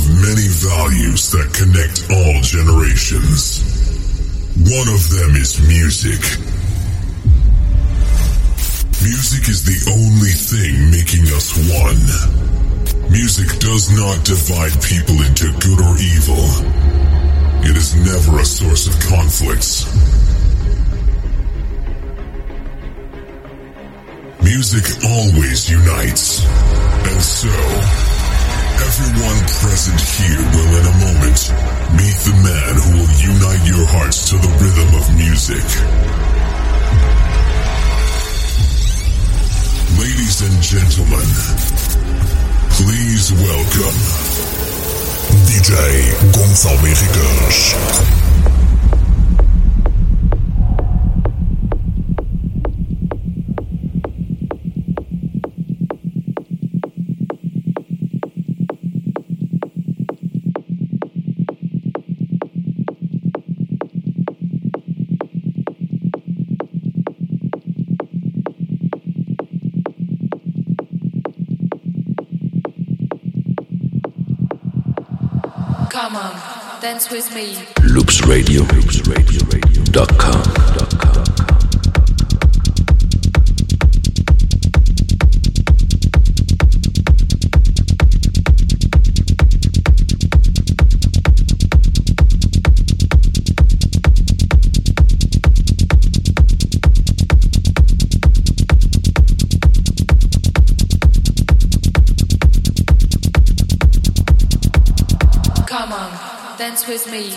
of many values that connect all generations. One of them is music. Music is the only thing making us one. Music does not divide people into good or evil. It is never a source of conflicts. Music always unites. And so, everyone present here will in a moment meet the man who will unite your hearts to the rhythm of music. Ladies and gentlemen, please welcome DJ Gonçalo Henriquez. Loops Radio. Loops Radio. Com. Dot com. Me.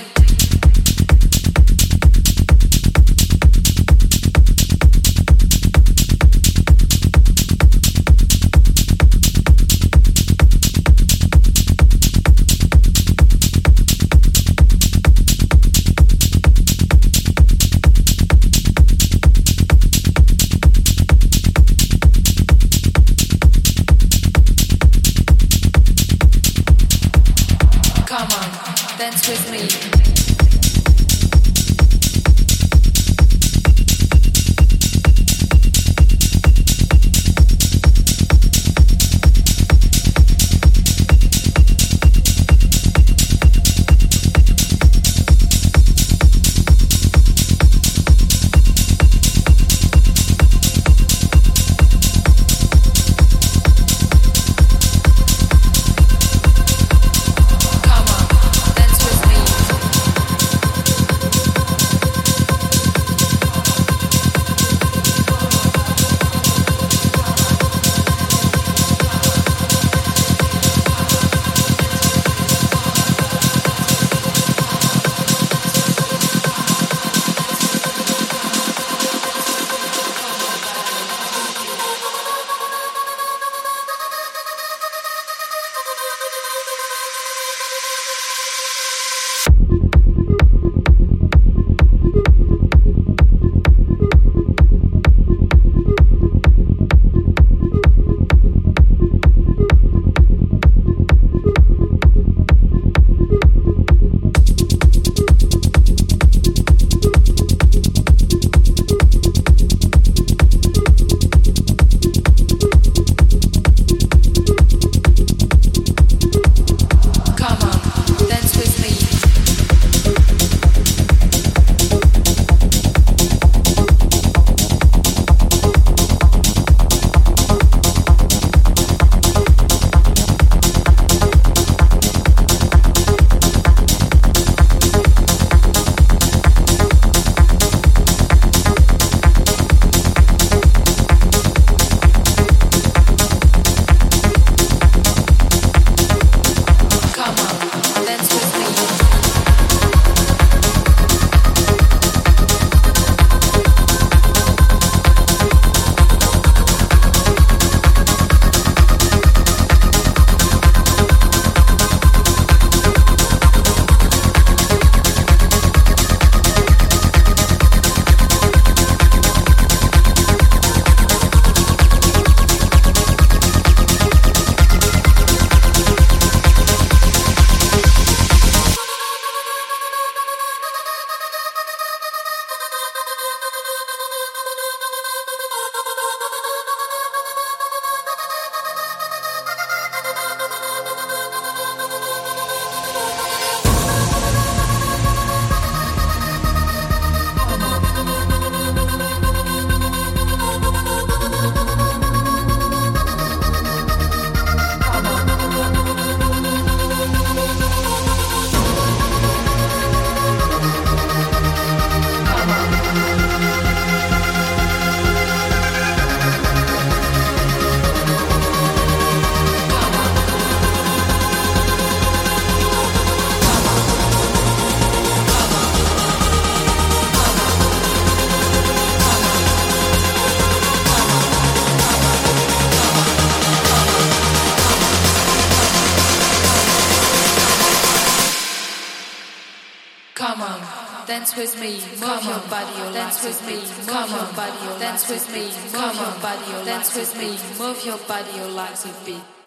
Dance with me, move your body, oh, your oh, dance with oh, me, move your body, dance with me, move your body, dance with me, move your body, your legs beat.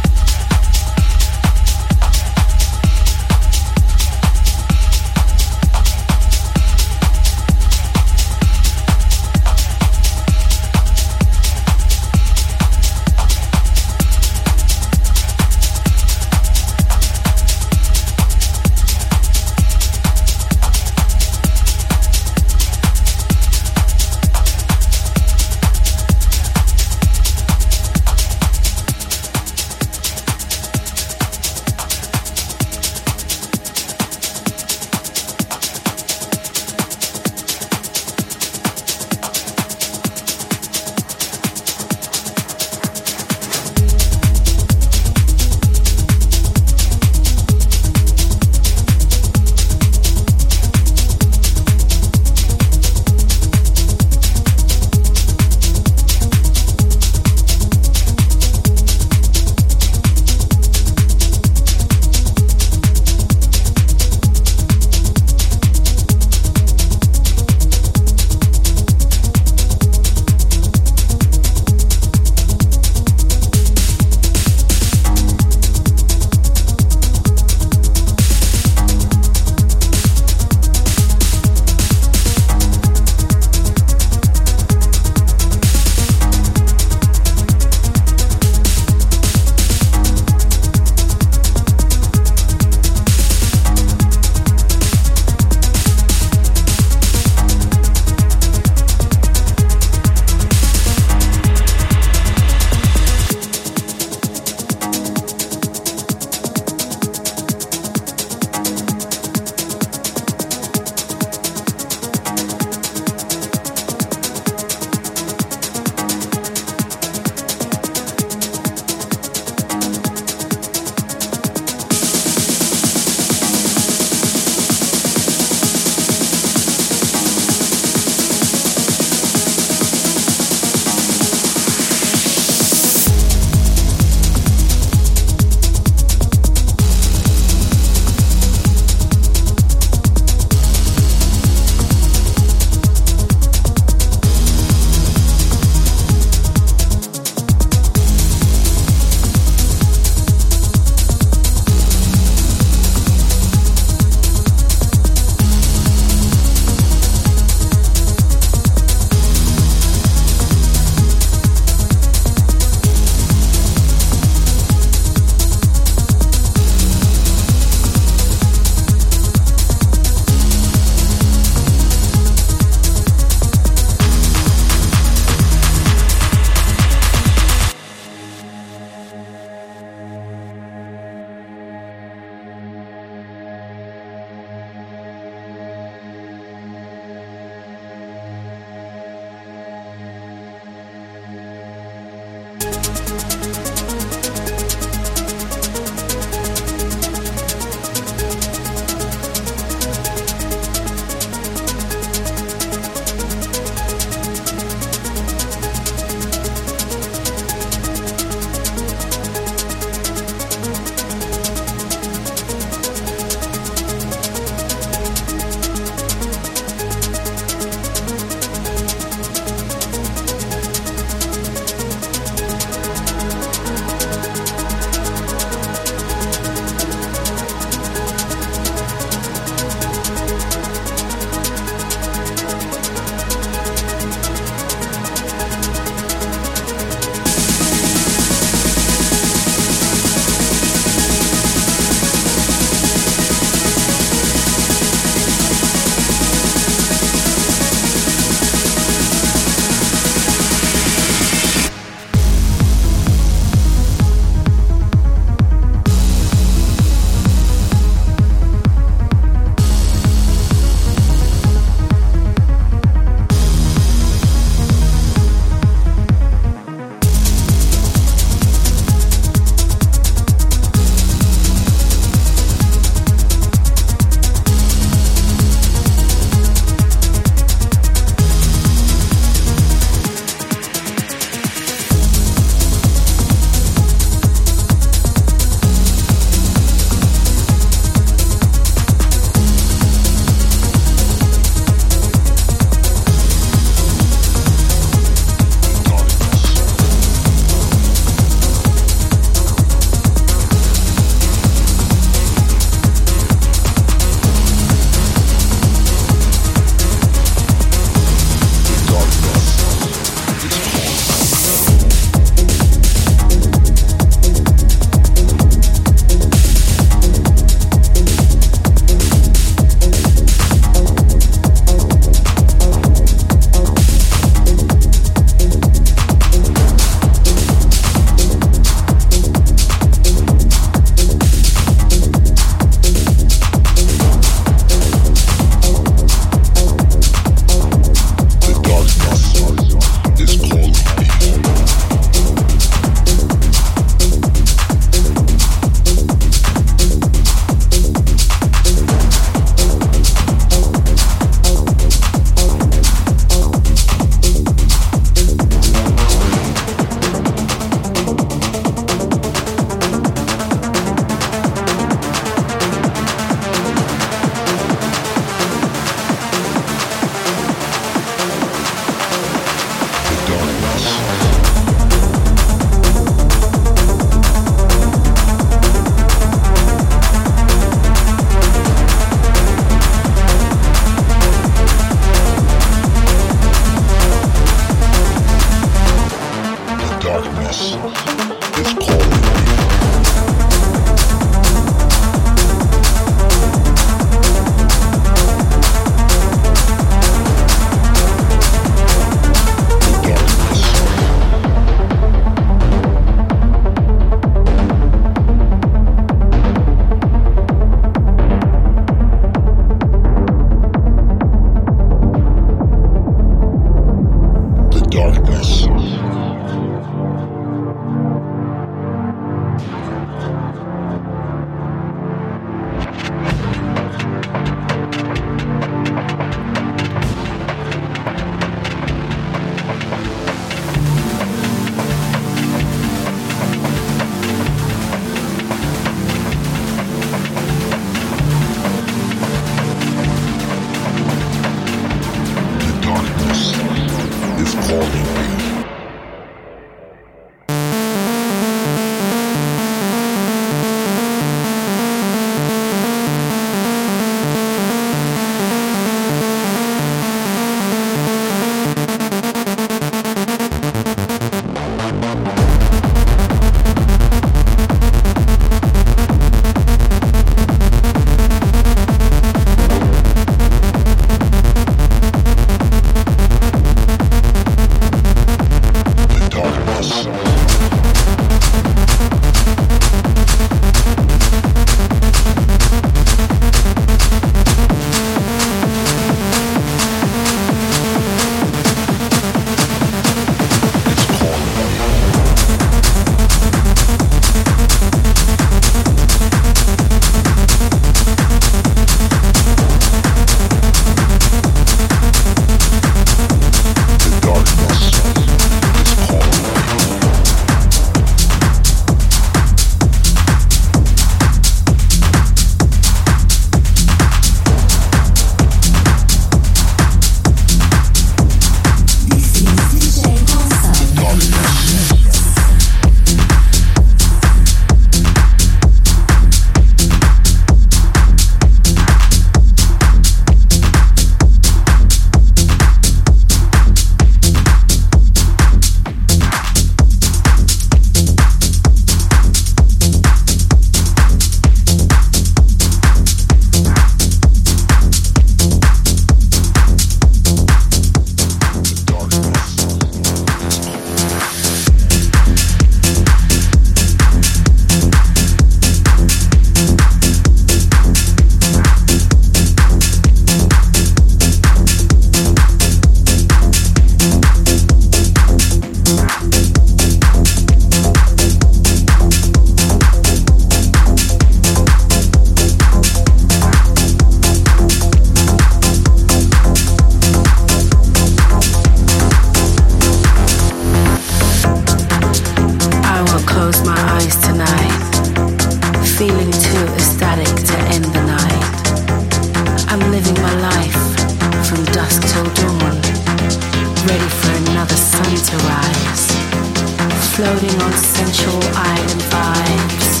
floating on sensual island vibes,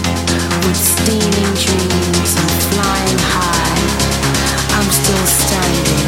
with steaming dreams and flying high. I'm still standing.